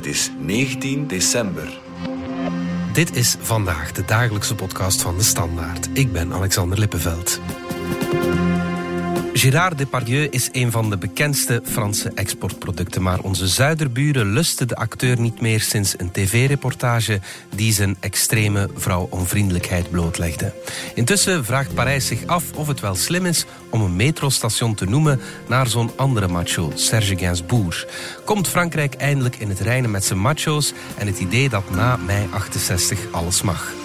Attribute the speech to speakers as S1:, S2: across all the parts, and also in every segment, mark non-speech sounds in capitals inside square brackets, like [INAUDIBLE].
S1: Het is 19 december.
S2: Dit is vandaag de dagelijkse podcast van de Standaard. Ik ben Alexander Lippenveld. Gérard Depardieu is een van de bekendste Franse exportproducten. Maar onze zuiderburen lusten de acteur niet meer sinds een tv-reportage die zijn extreme vrouwonvriendelijkheid blootlegde. Intussen vraagt Parijs zich af of het wel slim is om een metrostation te noemen naar zo'n andere macho, Serge Gainsbourg. Komt Frankrijk eindelijk in het reinen met zijn macho's en het idee dat na mei 68 alles mag?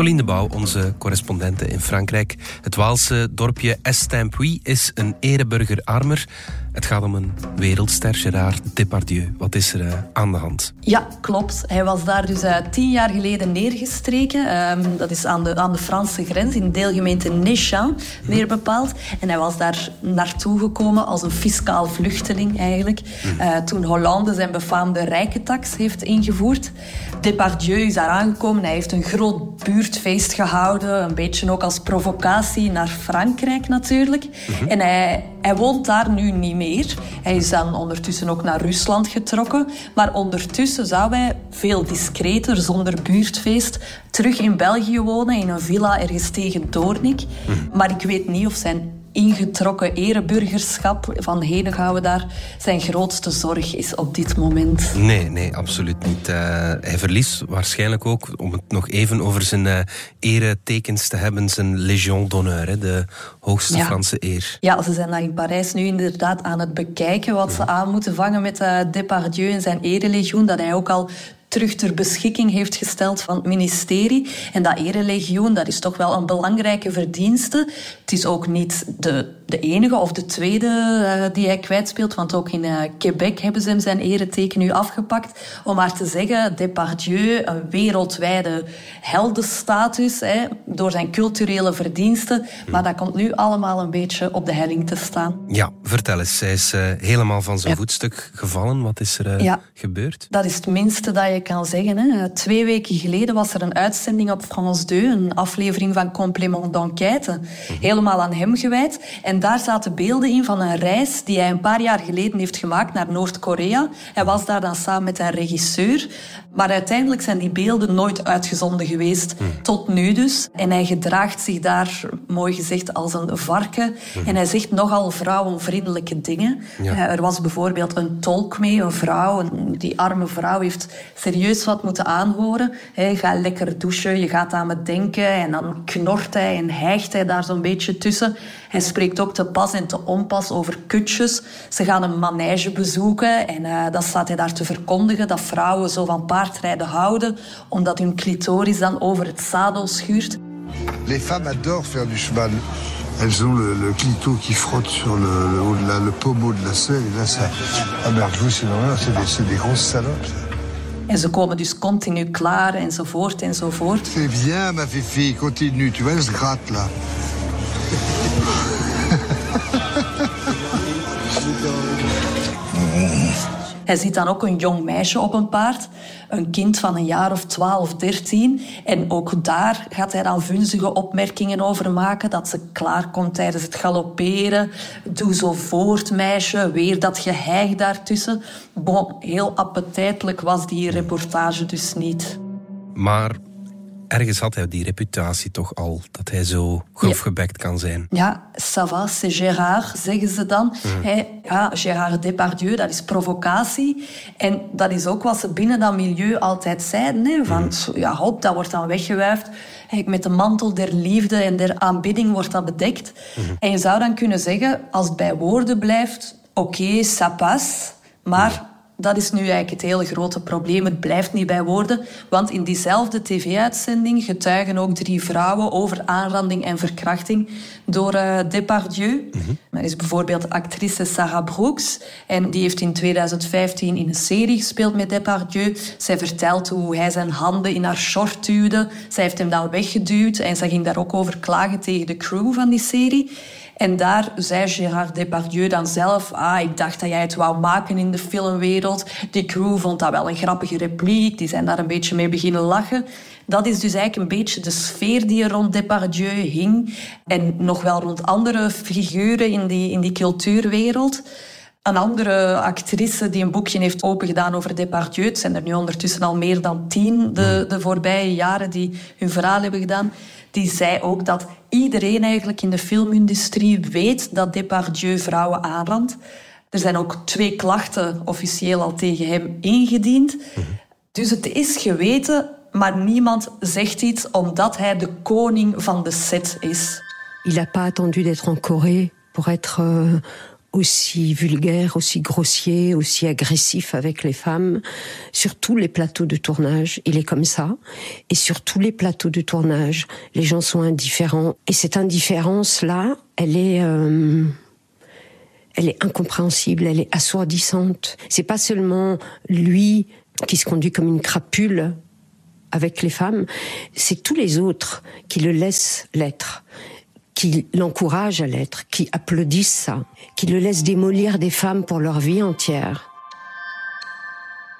S2: Jolien de Bouw, onze correspondente in Frankrijk. Het Waalse dorpje Estampui is een ereburger armer. Het gaat om een wereldster, Gérard Depardieu. Wat is er uh, aan de hand?
S3: Ja, klopt. Hij was daar dus uh, tien jaar geleden neergestreken. Um, dat is aan de, aan de Franse grens, in de deelgemeente Néchamps, meer bepaald. En hij was daar naartoe gekomen als een fiscaal vluchteling eigenlijk. Uh, toen Hollande zijn befaamde rijkentax heeft ingevoerd. Depardieu is daar aangekomen. Hij heeft een groot buurtfeest gehouden. Een beetje ook als provocatie naar Frankrijk natuurlijk. -hmm. En hij, hij woont daar nu niet meer. Hij is dan ondertussen ook naar Rusland getrokken. Maar ondertussen zou hij veel discreter, zonder buurtfeest, terug in België wonen, in een villa ergens tegen Doornik. Mm. Maar ik weet niet of zijn ingetrokken ereburgerschap van heden gaan we daar zijn grootste zorg is op dit moment.
S2: Nee, nee, absoluut niet. Uh, hij verliest waarschijnlijk ook, om het nog even over zijn uh, eretekens te hebben, zijn Légion d'honneur, hè, de hoogste
S3: ja.
S2: Franse eer.
S3: Ja, ze zijn daar in Parijs nu inderdaad aan het bekijken wat ze aan moeten vangen met uh, Depardieu en zijn erelegioen, dat hij ook al terug ter beschikking heeft gesteld van het ministerie. En dat erelegioen, dat is toch wel een belangrijke verdienste. Het is ook niet de, de enige of de tweede uh, die hij kwijtspeelt, want ook in uh, Quebec hebben ze hem zijn ereteken nu afgepakt. Om maar te zeggen, Depardieu, een wereldwijde heldenstatus, hè, door zijn culturele verdiensten. Maar dat komt nu allemaal een beetje op de helling te staan.
S2: Ja, vertel eens. Hij is uh, helemaal van zijn ja. voetstuk gevallen. Wat is er
S3: ja.
S2: gebeurd?
S3: Dat is het minste dat je kan zeggen. Hè. Twee weken geleden was er een uitzending op France 2, een aflevering van Complément d'enquête, mm-hmm. helemaal aan hem gewijd. En daar zaten beelden in van een reis die hij een paar jaar geleden heeft gemaakt naar Noord-Korea. Hij was daar dan samen met een regisseur. Maar uiteindelijk zijn die beelden nooit uitgezonden geweest. Mm. Tot nu dus. En hij gedraagt zich daar, mooi gezegd, als een varken. Mm. En hij zegt nogal vrouwenvriendelijke dingen. Ja. Uh, er was bijvoorbeeld een tolk mee, een vrouw. Die arme vrouw heeft serieus wat moeten aanhoren. Hij gaat lekker douchen, je gaat aan me denken. En dan knort hij en hijgt hij daar zo'n beetje tussen. Hij spreekt ook te pas en te onpas over kutjes. Ze gaan een manege bezoeken en uh, dan staat hij daar te verkondigen dat vrouwen zo van paardrijden houden, omdat hun clitoris dan over het zadel schuurt.
S4: Les femmes adorent faire du cheval. Elles ont le, le clito qui frotte sur le, le, pommeau de la selle. Et là, ça. Ah vous, c'est normal, c'est des, des grosses salopes.
S3: En ze komen dus continu klaar enzovoort enzovoort.
S4: C'est bien, ma fifi, continue. Tu vois, se gratte là. [LAUGHS]
S3: Hij ziet dan ook een jong meisje op een paard, een kind van een jaar of 12, 13. En ook daar gaat hij dan vunzige opmerkingen over maken. Dat ze klaarkomt tijdens het galopperen. Doe zo voort, meisje. Weer dat geheig daartussen. Bon, heel appetijtelijk was die reportage dus niet.
S2: Maar ergens had hij die reputatie toch al, dat hij zo grofgebekt kan zijn.
S3: Ja, ça va, c'est Gérard, zeggen ze dan. Mm. Ja, Gérard Depardieu, dat is provocatie. En dat is ook wat ze binnen dat milieu altijd zeiden. Hè, van, mm. ja, hop, dat wordt dan weggewuifd. Met de mantel der liefde en der aanbidding wordt dat bedekt. Mm. En je zou dan kunnen zeggen, als het bij woorden blijft, oké, okay, ça passe, maar dat is nu eigenlijk het hele grote probleem. Het blijft niet bij woorden, want in diezelfde tv-uitzending getuigen ook drie vrouwen over aanranding en verkrachting door uh, Depardieu. Mm-hmm. Er is bijvoorbeeld actrice Sarah Brooks en die heeft in 2015 in een serie gespeeld met Depardieu. Zij vertelt hoe hij zijn handen in haar short duwde. Zij heeft hem dan weggeduwd en zij ging daar ook over klagen tegen de crew van die serie. En daar zei Gérard Depardieu dan zelf... Ah, ik dacht dat jij het wou maken in de filmwereld. Die crew vond dat wel een grappige repliek. Die zijn daar een beetje mee beginnen lachen. Dat is dus eigenlijk een beetje de sfeer die er rond Depardieu hing. En nog wel rond andere figuren in die, in die cultuurwereld. Een andere actrice die een boekje heeft opengedaan over Depardieu. Het zijn er nu ondertussen al meer dan tien de, de voorbije jaren die hun verhaal hebben gedaan. Die zei ook dat iedereen eigenlijk in de filmindustrie weet dat Depardieu vrouwen aanrandt. Er zijn ook twee klachten officieel al tegen hem ingediend. Dus het is geweten, maar niemand zegt iets omdat hij de koning van de set is.
S5: Il n'a pas attendu d'être en Corée pour être euh, aussi vulgaire, aussi grossier, aussi agressif avec les femmes. Sur tous les plateaux de tournage, il est comme ça. Et sur tous les plateaux de tournage, les gens sont indifférents. Et cette indifférence-là, elle est... Euh, elle est incompréhensible, elle est assourdissante. C'est pas seulement lui qui se conduit comme une crapule avec les femmes, c'est tous les autres qui le laissent l'être qui l'encouragent à l'être, qui applaudissent ça, qui le laissent démolir des femmes pour leur vie entière.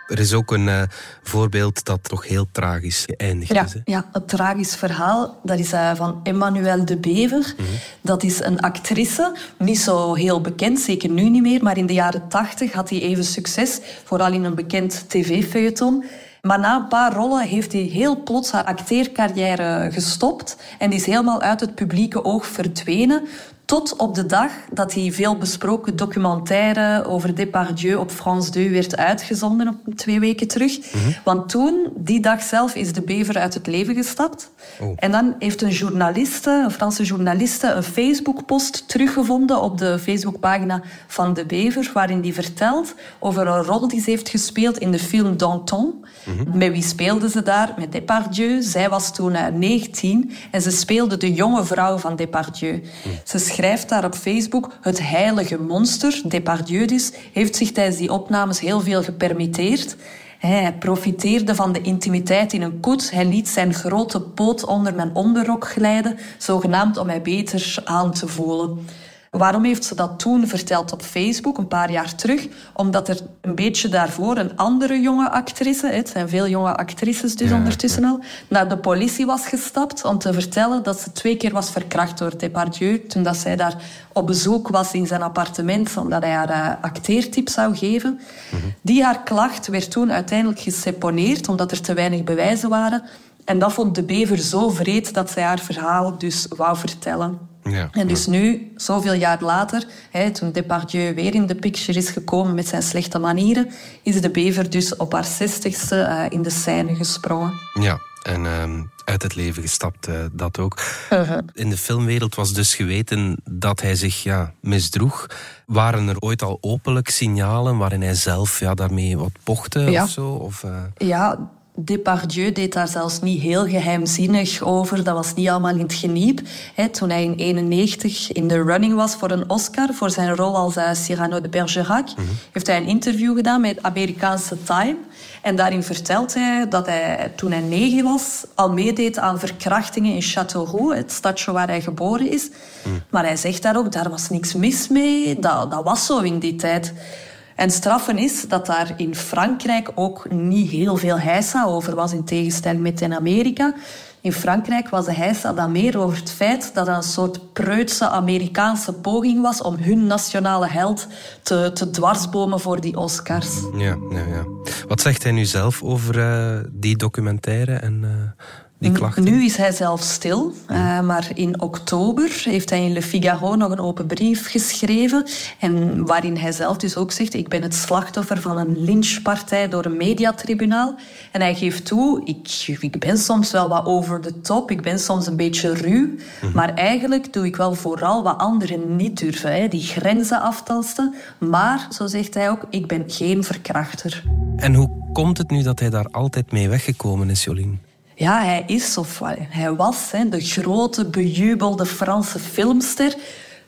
S2: Er is ook een uh, voorbeeld dat toch heel tragisch geëindigd
S3: ja,
S2: is. Hè?
S3: Ja, het tragisch verhaal dat is uh, van Emmanuelle de Bever. Mm -hmm. Dat is een actrice, niet zo heel bekend, zeker nu niet meer, maar in de jaren tachtig had hij even succes, vooral in een bekend tv-feuilleton. Maar na een paar rollen heeft hij heel plots haar acteercarrière gestopt en die is helemaal uit het publieke oog verdwenen. Tot op de dag dat die veel besproken documentaire over Depardieu op France 2 werd uitgezonden, op twee weken terug. Mm -hmm. Want toen, die dag zelf, is de bever uit het leven gestapt. Oh. En dan heeft een journaliste, een Franse journaliste, een Facebook-post teruggevonden op de Facebookpagina van de bever, waarin die vertelt over een rol die ze heeft gespeeld in de film Danton. Mm -hmm. Met wie speelde ze daar? Met Depardieu. Zij was toen uh, 19 en ze speelde de jonge vrouw van Depardieu. Mm. Ze schrijft daar op Facebook... Het heilige monster, Depardieu heeft zich tijdens die opnames heel veel gepermitteerd. Hij profiteerde van de intimiteit in een koets. Hij liet zijn grote poot onder mijn onderrok glijden, zogenaamd om mij beter aan te voelen. Waarom heeft ze dat toen verteld op Facebook, een paar jaar terug? Omdat er een beetje daarvoor een andere jonge actrice, het zijn veel jonge actrices dus ja, ondertussen al, naar de politie was gestapt om te vertellen dat ze twee keer was verkracht door Depardieu toen dat zij daar op bezoek was in zijn appartement omdat hij haar uh, acteertips zou geven. Mm -hmm. Die haar klacht werd toen uiteindelijk geseponeerd omdat er te weinig bewijzen waren. En dat vond de bever zo vreed dat zij haar verhaal dus wou vertellen.
S2: Ja,
S3: en dus nu, zoveel jaar later, hè, toen Depardieu weer in de picture is gekomen met zijn slechte manieren, is de bever dus op haar zestigste uh, in de scène gesprongen.
S2: Ja, en uh, uit het leven gestapt, uh, dat ook.
S3: Uh-huh.
S2: In de filmwereld was dus geweten dat hij zich ja, misdroeg. Waren er ooit al openlijk signalen waarin hij zelf ja, daarmee wat pochte
S3: Ja.
S2: of zo? Of, uh...
S3: Ja, Depardieu deed daar zelfs niet heel geheimzinnig over. Dat was niet allemaal in het geniep. He, toen hij in 91 in de running was voor een Oscar... voor zijn rol als uh, Cyrano de Bergerac... Mm -hmm. heeft hij een interview gedaan met Amerikaanse Time. En daarin vertelt hij dat hij, toen hij negen was... al meedeed aan verkrachtingen in Châteauroux, het stadje waar hij geboren is. Mm. Maar hij zegt daar ook, daar was niks mis mee. Dat, dat was zo in die tijd... En straffen is dat daar in Frankrijk ook niet heel veel heisa over was, in tegenstelling met in Amerika. In Frankrijk was de heisa dan meer over het feit dat het een soort preutse Amerikaanse poging was om hun nationale held te, te dwarsbomen voor die Oscars.
S2: Ja, ja, ja. Wat zegt hij nu zelf over uh, die documentaire en... Uh... Die klachten.
S3: Nu is hij zelf stil, uh, maar in oktober heeft hij in Le Figaro nog een open brief geschreven. En waarin hij zelf dus ook zegt: Ik ben het slachtoffer van een lynchpartij door een mediatribunaal. En hij geeft toe: ik, ik ben soms wel wat over de top, ik ben soms een beetje ruw. Mm -hmm. Maar eigenlijk doe ik wel vooral wat anderen niet durven, hè, die grenzen aftasten. Maar, zo zegt hij ook, ik ben geen verkrachter.
S2: En hoe komt het nu dat hij daar altijd mee weggekomen is, Jolien?
S3: Ja, hij is, of hij was, hè, de grote, bejubelde Franse filmster.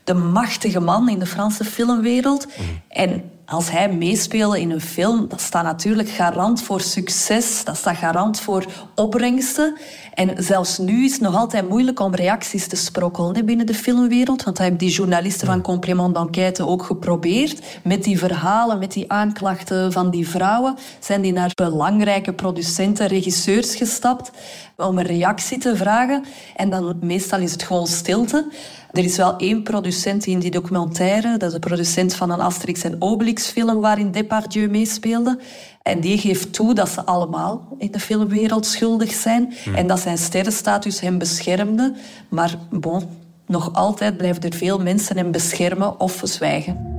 S3: De machtige man in de Franse filmwereld. Mm. En als hij meespeelde in een film, dat staat natuurlijk garant voor succes. Dat staat garant voor opbrengsten. En zelfs nu is het nog altijd moeilijk om reacties te sprokkelen binnen de filmwereld. Want dat hebben die journalisten van Complement d'Enquête ook geprobeerd. Met die verhalen, met die aanklachten van die vrouwen, zijn die naar belangrijke producenten, regisseurs gestapt om een reactie te vragen. En dan meestal is het gewoon stilte. Er is wel één producent in die documentaire, dat is de producent van een Asterix en Obelix film waarin Depardieu meespeelde. En die geeft toe dat ze allemaal in de filmwereld schuldig zijn hmm. en dat zijn sterrenstatus hem beschermde. Maar bon, nog altijd blijven er veel mensen hem beschermen of zwijgen.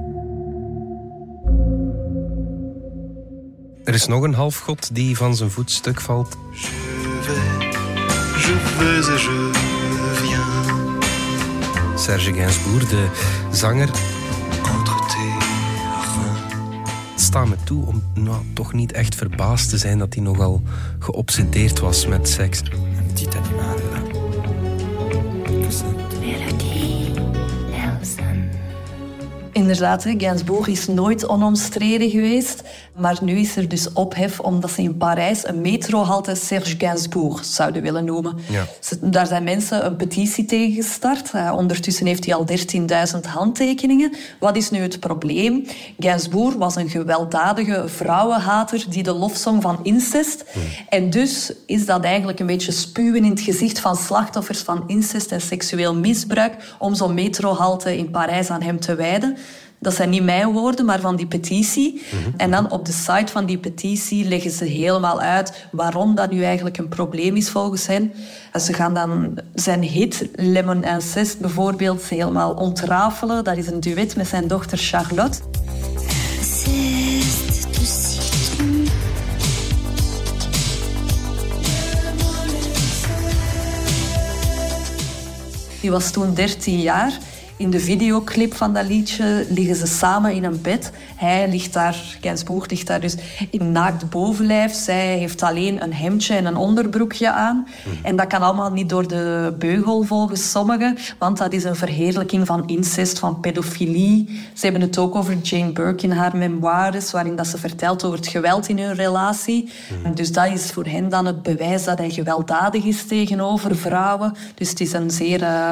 S2: Er is nog een halfgod die van zijn voetstuk valt. Je vais, je vais je Serge Gainsbourg, de zanger. Sta me toe om nou, toch niet echt verbaasd te zijn dat hij nogal geobsedeerd was met seks. Een petit animal.
S3: Inderdaad, Gainsbourg is nooit onomstreden geweest. Maar nu is er dus ophef omdat ze in Parijs een metrohalte Serge Gainsbourg zouden willen noemen. Ja. Daar zijn mensen een petitie tegen gestart. Uh, ondertussen heeft hij al 13.000 handtekeningen. Wat is nu het probleem? Gainsbourg was een gewelddadige vrouwenhater die de lofzong van incest. En dus is dat eigenlijk een beetje spuwen in het gezicht van slachtoffers van incest en seksueel misbruik om zo'n metrohalte in Parijs aan hem te wijden. Dat zijn niet mijn woorden, maar van die petitie. Mhm. En dan op de site van die petitie leggen ze helemaal uit waarom dat nu eigenlijk een probleem is volgens hen. En ze gaan dan zijn hit Lemon Incest bijvoorbeeld helemaal ontrafelen. Dat is een duet met zijn dochter Charlotte. Die was toen 13 jaar. In de videoclip van dat liedje liggen ze samen in een bed. Hij ligt daar, Gainsbourg ligt daar dus in naakt bovenlijf. Zij heeft alleen een hemdje en een onderbroekje aan. Mhm. En dat kan allemaal niet door de beugel volgens sommigen, want dat is een verheerlijking van incest, van pedofilie. Ze hebben het ook over Jane Burke in haar memoires, waarin dat ze vertelt over het geweld in hun relatie. Mhm. Dus dat is voor hen dan het bewijs dat hij gewelddadig is tegenover vrouwen. Dus het is een zeer uh,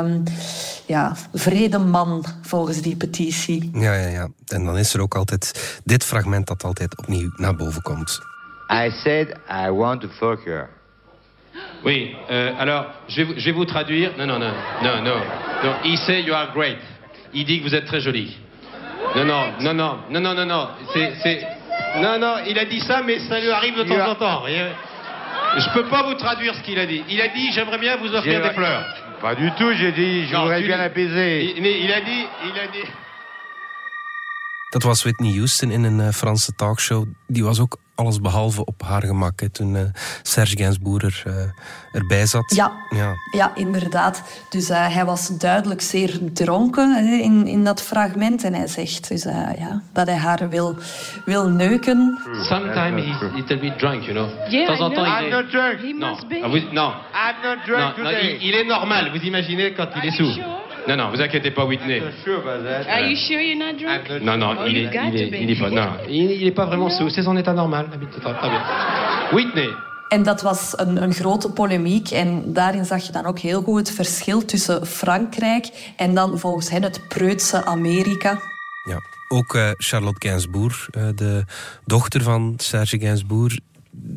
S3: ja, vrede man volgens die petitie.
S2: Ja, ja, ja. En dan is er ook altijd dit fragment dat altijd opnieuw naar boven komt.
S6: I said I want to fuck her.
S7: Oui, euh, alors je vais, je vais vous traduire. Non, non, non, non, non. non. Il you are great. Il dit que vous êtes très jolie. Non, non, non, non, non, non, non, non. C'est... Non, non, il a dit ça, mais ça lui arrive de temps en temps. Je peux pas vous traduire ce qu'il a dit. Il a dit j'aimerais bien vous offrir des fleurs.
S6: Pas du tout, j'ai dit, je voudrais bien apaiser.
S7: Il, il, a dit, il a dit.
S2: Dat was Whitney Houston in een uh, Franse talkshow. Die was ook alles behalve op haar gemak hè, toen uh, Serge Gainsbourg er, uh, erbij zat.
S3: Ja, ja. ja inderdaad. Dus uh, hij was duidelijk zeer dronken hè, in, in dat fragment. En hij zegt dus, ja, dat hij haar wil, wil neuken.
S7: Sometimes he's a little bit drunk, you know.
S6: Yeah, temps en temps, I'm
S7: not
S6: drunk.
S7: He. Must be. Ah, vous, non.
S6: I'm not drunk
S7: non,
S6: today.
S7: Non, il, il, est normal, vous imaginez quand il est sous. Sure? Non, non, vous inquiétez pas, Whitney.
S8: Are you sure you're not drunk?
S7: Non, non, oh, il, est, il, est, il, est, pas, non, il, il est pas vraiment sous. C'est son état normal. Whitney.
S3: En dat was een, een, grote polemiek. En daarin zag je dan ook heel goed het verschil tussen Frankrijk en dan volgens hen het preutse Amerika.
S2: Ja, ook uh, Charlotte Gainsbourg, uh, de dochter van Serge Gainsbourg,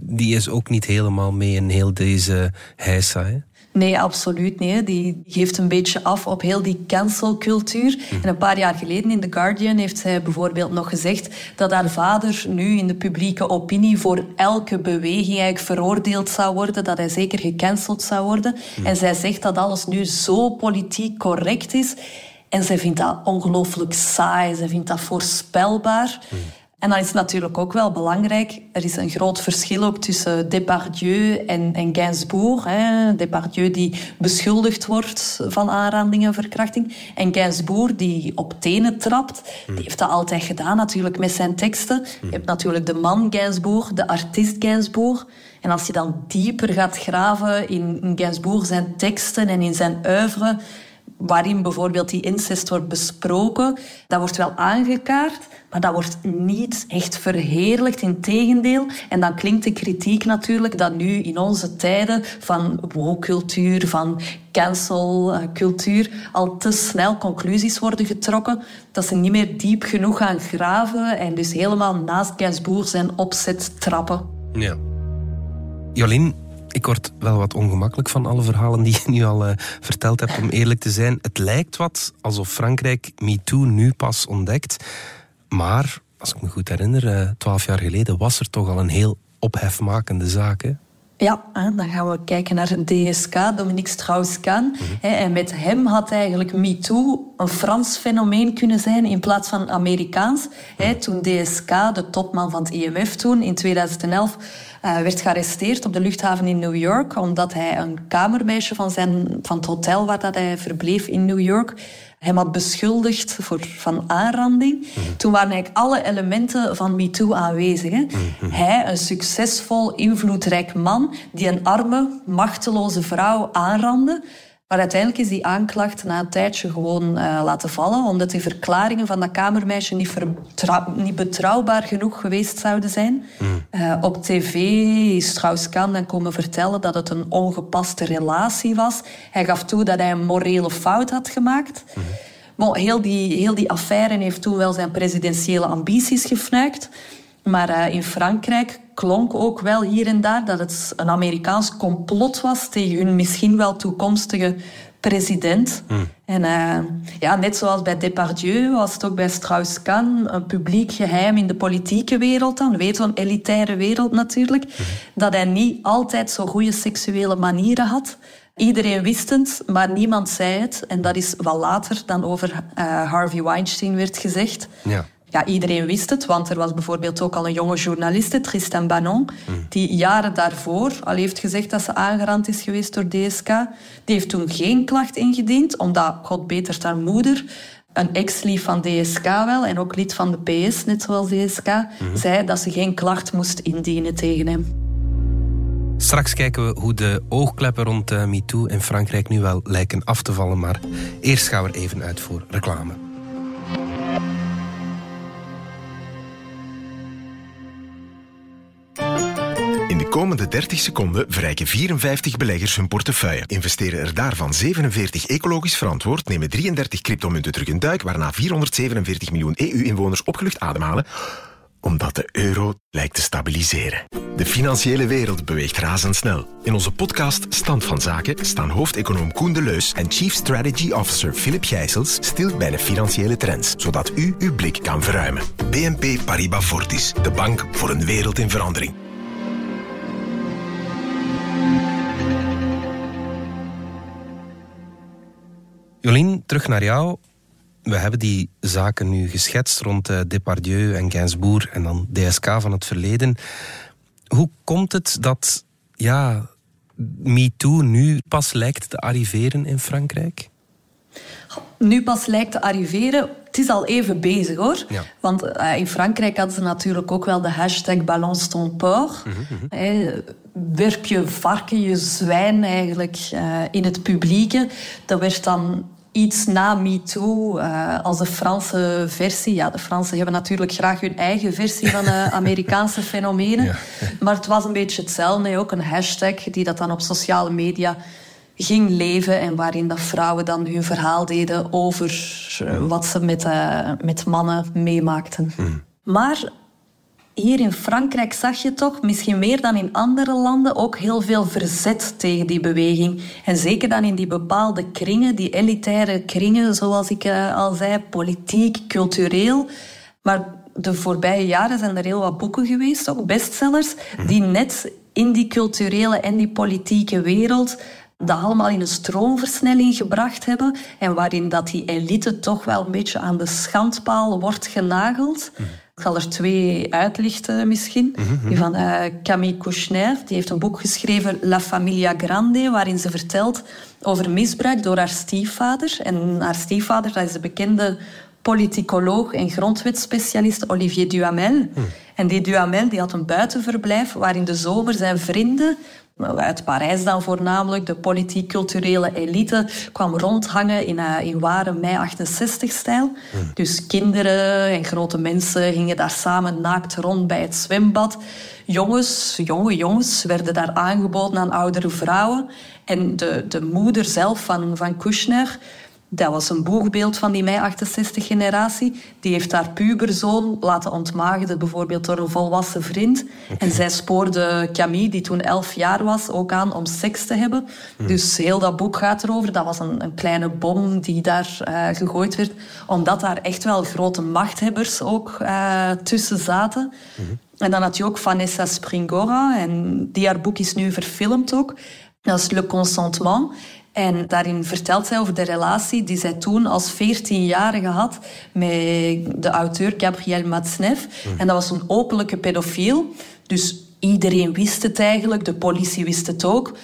S2: die is ook niet helemaal mee in heel deze heisa. Hè?
S3: Nee, absoluut niet. Die geeft een beetje af op heel die cancelcultuur. Mm. En een paar jaar geleden in The Guardian heeft zij bijvoorbeeld nog gezegd dat haar vader nu in de publieke opinie voor elke beweging eigenlijk veroordeeld zou worden, dat hij zeker gecanceld zou worden. Mm. En zij zegt dat alles nu zo politiek correct is. En zij vindt dat ongelooflijk saai, zij vindt dat voorspelbaar. Mm. En dan is het natuurlijk ook wel belangrijk, er is een groot verschil ook tussen Depardieu en, en Gainsbourg. Hè. Depardieu die beschuldigd wordt van aanranding en verkrachting. En Gainsbourg die op tenen trapt. Die heeft dat altijd gedaan natuurlijk met zijn teksten. Je hebt natuurlijk de man Gainsbourg, de artiest Gainsbourg. En als je dan dieper gaat graven in, in Gainsbourg zijn teksten en in zijn oeuvre waarin bijvoorbeeld die incest wordt besproken. Dat wordt wel aangekaart, maar dat wordt niet echt verheerlijkt, in tegendeel. En dan klinkt de kritiek natuurlijk dat nu in onze tijden van woke-cultuur, van cancel-cultuur, al te snel conclusies worden getrokken, dat ze niet meer diep genoeg gaan graven en dus helemaal naast Gainsbourg zijn opzet trappen.
S2: Ja. Jolien, ik word wel wat ongemakkelijk van alle verhalen die je nu al uh, verteld hebt, om eerlijk te zijn. Het lijkt wat alsof Frankrijk MeToo nu pas ontdekt. Maar, als ik me goed herinner, uh, twaalf jaar geleden was er toch al een heel ophefmakende zaak. Hè?
S3: Ja, dan gaan we kijken naar DSK, Dominique Strauss-Kahn. Mhm. En met hem had eigenlijk MeToo een Frans fenomeen kunnen zijn in plaats van Amerikaans. Mhm. Toen DSK, de topman van het IMF toen, in 2011 uh, werd gearresteerd op de luchthaven in New York, omdat hij een kamermeisje van, zijn, van het hotel waar dat hij verbleef in New York hem had beschuldigd voor, van aanranding. Mhm. Toen waren eigenlijk alle elementen van MeToo aanwezig. Hè. Mhm. Hij, een succesvol, invloedrijk man, die een arme, machteloze vrouw aanrandde. Maar uiteindelijk is die aanklacht na een tijdje gewoon uh, laten vallen, omdat die verklaringen van dat kamermeisje niet, niet betrouwbaar genoeg geweest zouden zijn. Uh, op tv is Strauss-Kahn dan komen vertellen dat het een ongepaste relatie was. Hij gaf toe dat hij een morele fout had gemaakt. Mm. Bon, heel, die, heel die affaire heeft toen wel zijn presidentiële ambities gefnuikt. Maar uh, in Frankrijk klonk ook wel hier en daar dat het een Amerikaans complot was tegen hun misschien wel toekomstige president. Hmm. En uh, ja, net zoals bij Depardieu was het ook bij Strauss-Kahn een publiek geheim in de politieke wereld dan. Weet zo'n elitaire wereld natuurlijk. Hmm. Dat hij niet altijd zo goede seksuele manieren had. Iedereen wist het, maar niemand zei het. En dat is wat later dan over uh, Harvey Weinstein werd gezegd. Ja ja, iedereen wist het, want er was bijvoorbeeld ook al een jonge journaliste, Tristan Banon, die jaren daarvoor al heeft gezegd dat ze aangerand is geweest door DSK. Die heeft toen geen klacht ingediend, omdat, god beter haar moeder, een ex-lief van DSK wel, en ook lid van de PS, net zoals DSK, mhm. zei dat ze geen klacht moest indienen tegen hem.
S2: Straks kijken we hoe de oogkleppen rond uh, MeToo in Frankrijk nu wel lijken af te vallen, maar eerst gaan we er even uit voor reclame.
S9: Komende 30 seconden verrijken 54 beleggers hun portefeuille. Investeren er daarvan 47 ecologisch verantwoord, nemen 33 cryptomunten terug een duik, waarna 447 miljoen EU-inwoners opgelucht ademhalen omdat de euro lijkt te stabiliseren. De financiële wereld beweegt razendsnel. In onze podcast Stand van Zaken staan hoofdeconoom Koen de Leus en Chief Strategy Officer Philip Gijsels stil bij de financiële trends, zodat u uw blik kan verruimen. BNP Paribas Fortis, de bank voor een wereld in verandering.
S2: Jolien, terug naar jou. We hebben die zaken nu geschetst rond uh, Depardieu en Gainsbourg en dan DSK van het verleden. Hoe komt het dat ja, MeToo nu pas lijkt te arriveren in Frankrijk?
S3: Nu pas lijkt te arriveren. Het is al even bezig hoor. Want uh, in Frankrijk hadden ze natuurlijk ook wel de hashtag Balance ton porc. Mm -hmm. werp je varken, je zwijn eigenlijk uh, in het publieke. Dat werd dan iets na MeToo uh, als de Franse versie. Ja, de Fransen hebben natuurlijk graag hun eigen versie van uh, [LAUGHS] Amerikaanse fenomenen. Maar het was een beetje hetzelfde. Ook een hashtag die dat dan op sociale media ging leven en waarin dat vrouwen dan hun verhaal deden over uh, wat ze met, met mannen meemaakten. Mm. Maar hier in Frankrijk zag je toch, misschien meer dan in andere landen, ook heel veel verzet tegen die beweging. En zeker dan in die bepaalde kringen, die elitaire kringen, zoals ik uh, al zei, politiek, cultureel. Maar de voorbije jaren zijn er heel wat boeken geweest, ook bestsellers, mhm. die net in die culturele en die politieke wereld dat allemaal in een stroomversnelling gebracht hebben en waarin dat die elite toch wel een beetje aan de schandpaal wordt genageld. Mhm. Ik zal er twee uitlichten misschien. Mhm, mhm. Die van uh, Camille Kouchner, die heeft een boek geschreven, La Familia Grande, waarin ze vertelt over misbruik door haar stiefvader. En haar stiefvader, dat is de bekende politicoloog en grondwetspecialist Olivier Duhamel. Mhm. En die Duhamel die had een buitenverblijf waar in de zomer zijn vrienden uit Parijs dan voornamelijk. De politiek-culturele elite kwam rondhangen in, uh, in ware mei 68-stijl. Hmm. Dus kinderen en grote mensen gingen daar samen naakt rond bij het zwembad. Jongens, jonge jongens, werden daar aangeboden aan oudere vrouwen. En de, de moeder zelf van, van Kushner dat was een boegbeeld van die mei-68-generatie. Die heeft haar puberzoon laten ontmaagden, bijvoorbeeld door een volwassen vriend. En zij spoorde Camille, die toen elf jaar was, ook aan om seks te hebben. Hmm. Dus heel dat boek gaat erover. Dat was een, een kleine bom die daar uh, gegooid werd. Omdat daar echt wel grote machthebbers ook uh, tussen zaten. Hmm. En dan had je ook Vanessa Springora. En die haar boek is nu verfilmd ook. Dat is Le Consentement. En daarin vertelt zij over de relatie die zij toen als 14-jarige had met de auteur Gabriel Matsneff. Hmm. En dat was een openlijke pedofiel. Dus iedereen wist het eigenlijk, de politie wist het ook.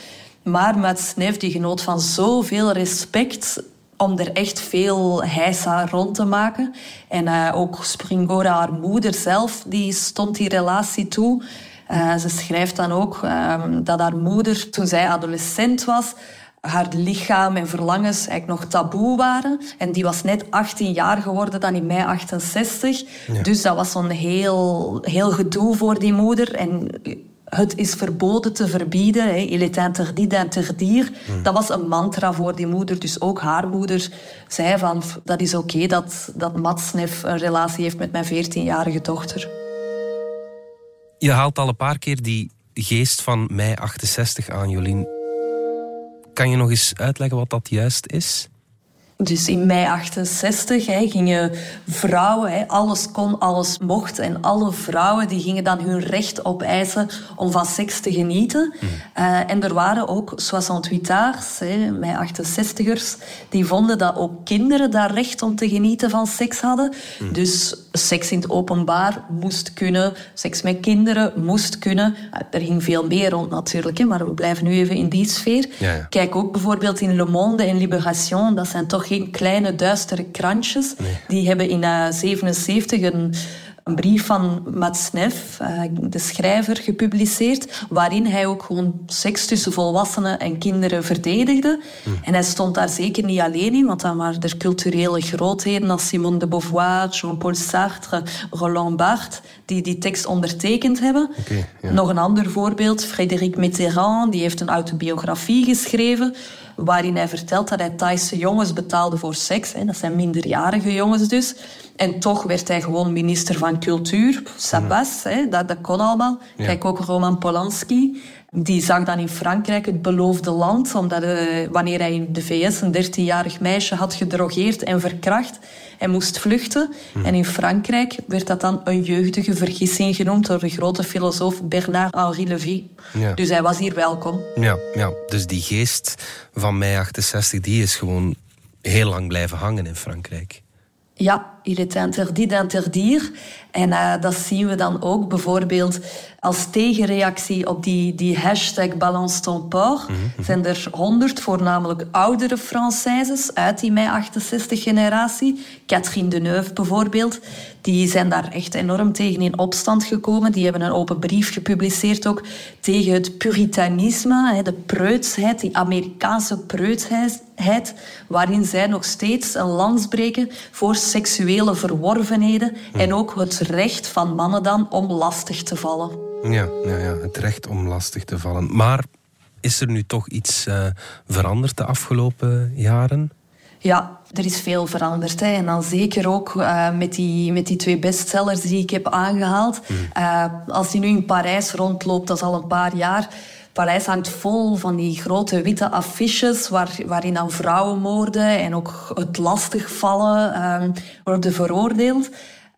S3: Maar Matsneff die genoot van zoveel respect om er echt veel heisa rond te maken. En uh, ook Springora, haar moeder zelf, die stond die relatie toe. Uh, ze schrijft dan ook uh, dat haar moeder, toen zij adolescent was, haar lichaam en verlangens eigenlijk nog taboe waren. En die was net 18 jaar geworden dan in mei 68. Dus dat was zo'n heel, heel gedoe voor die moeder. En het is verboden te verbieden. Hè. Il est interdit d'interdire. Mm. Dat was een mantra voor die moeder. Dus ook haar moeder zei van... dat is oké dat, dat Matsnef een relatie heeft met mijn 14-jarige dochter.
S2: Je haalt al een paar keer die geest van mei 68 aan, Jolien. Kan je nog eens uitleggen wat dat juist is?
S3: Dus in mei 68 hè, gingen vrouwen, hè, alles kon, alles mocht. En alle vrouwen die gingen dan hun recht opeisen om van seks te genieten. Hmm. Uh, en er waren ook 68-aars, mei 68ers, die vonden dat ook kinderen daar recht om te genieten van seks hadden. Hmm. Dus seks in het openbaar moest kunnen, seks met kinderen moest kunnen. Uh, er ging veel meer rond natuurlijk, hè, maar we blijven nu even in die sfeer. Ja, ja. Kijk ook bijvoorbeeld in Le Monde en Libération, dat zijn toch geen kleine duistere krantjes. Die hebben in 1977 uh, een, een, brief van Matsneff, uh, de schrijver, gepubliceerd, waarin hij ook gewoon seks tussen volwassenen en kinderen verdedigde. Hm. En hij stond daar zeker niet alleen in, want dan waren er culturele grootheden als Simone de Beauvoir, Jean-Paul Sartre, Roland Barthes, die die tekst ondertekend hebben. ja. Nog een ander voorbeeld, Frédéric Mitterrand, die heeft een autobiografie geschreven waarin hij vertelt dat hij Thaise jongens betaalde voor seks. Hè. Dat zijn minderjarige jongens dus. En toch werd hij gewoon minister van cultuur. Sabas, hè, dat, dat kon allemaal. Kijk ook Roman Polanski. Die zag dan in Frankrijk het beloofde land, omdat uh, wanneer hij in de VS een 13-jarig meisje had gedrogeerd en verkracht en moest vluchten. Hmm. En in Frankrijk werd dat dan een jeugdige vergissing genoemd door de grote filosoof Bernard-Henri Lévy. Ja. Dus hij was hier welkom.
S2: Ja, ja, dus die geest van mei 68 die is gewoon heel lang blijven hangen in Frankrijk.
S3: Ja, il est interdit d'interdire. En uh, dat zien we dan ook bijvoorbeeld als tegenreactie op die, die hashtag Balance ton port. Mm -hmm. Zijn er honderd, voornamelijk oudere Françaises uit die mei 68 generatie. Catherine Deneuve bijvoorbeeld. Die zijn daar echt enorm tegen in opstand gekomen. Die hebben een open brief gepubliceerd ook tegen het puritanisme, de preutsheid, die Amerikaanse preutsheid, waarin zij nog steeds een lans breken voor seksuele verworvenheden en ook het recht van mannen dan om lastig te vallen.
S2: Ja, ja, ja het recht om lastig te vallen. Maar is er nu toch iets uh, veranderd de afgelopen jaren?
S3: Ja, er is veel veranderd. Hè. En dan zeker ook uh, met, die, met die twee bestsellers die ik heb aangehaald. Mm. Uh, als die nu in Parijs rondloopt, dat is al een paar jaar... Parijs hangt vol van die grote witte affiches waar, waarin dan vrouwenmoorden en ook het lastigvallen uh, worden veroordeeld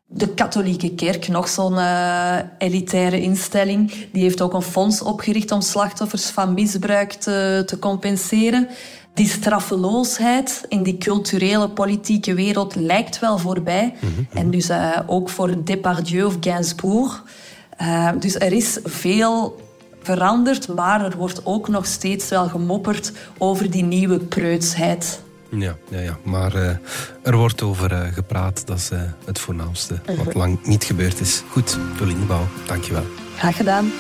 S3: de katholieke kerk, nog zo'n uh, elitaire instelling, die heeft ook een fonds opgericht om slachtoffers van misbruik te, te compenseren. Die straffeloosheid in die culturele politieke wereld lijkt wel voorbij. Mhm. En dus uh, ook voor Depardieu of Gainsbourg. Uh, dus er is veel veranderd, maar er wordt ook nog steeds wel gemopperd over die nieuwe preutsheid.
S2: Ja, ja, ja. maar uh, er wordt over uh, gepraat. Dat is uh, het voornaamste wat lang niet gebeurd is. Goed, Jolien Bouw, dankjewel.
S3: Graag gedaan.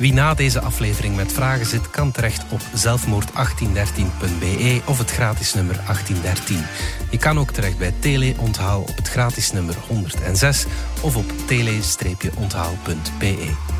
S2: Wie na deze aflevering met vragen zit, kan terecht op zelfmoord1813.be of het gratis nummer 1813. Je kan ook terecht bij Tele-onthaal op het gratis nummer 106 of op tele-onthaal.be.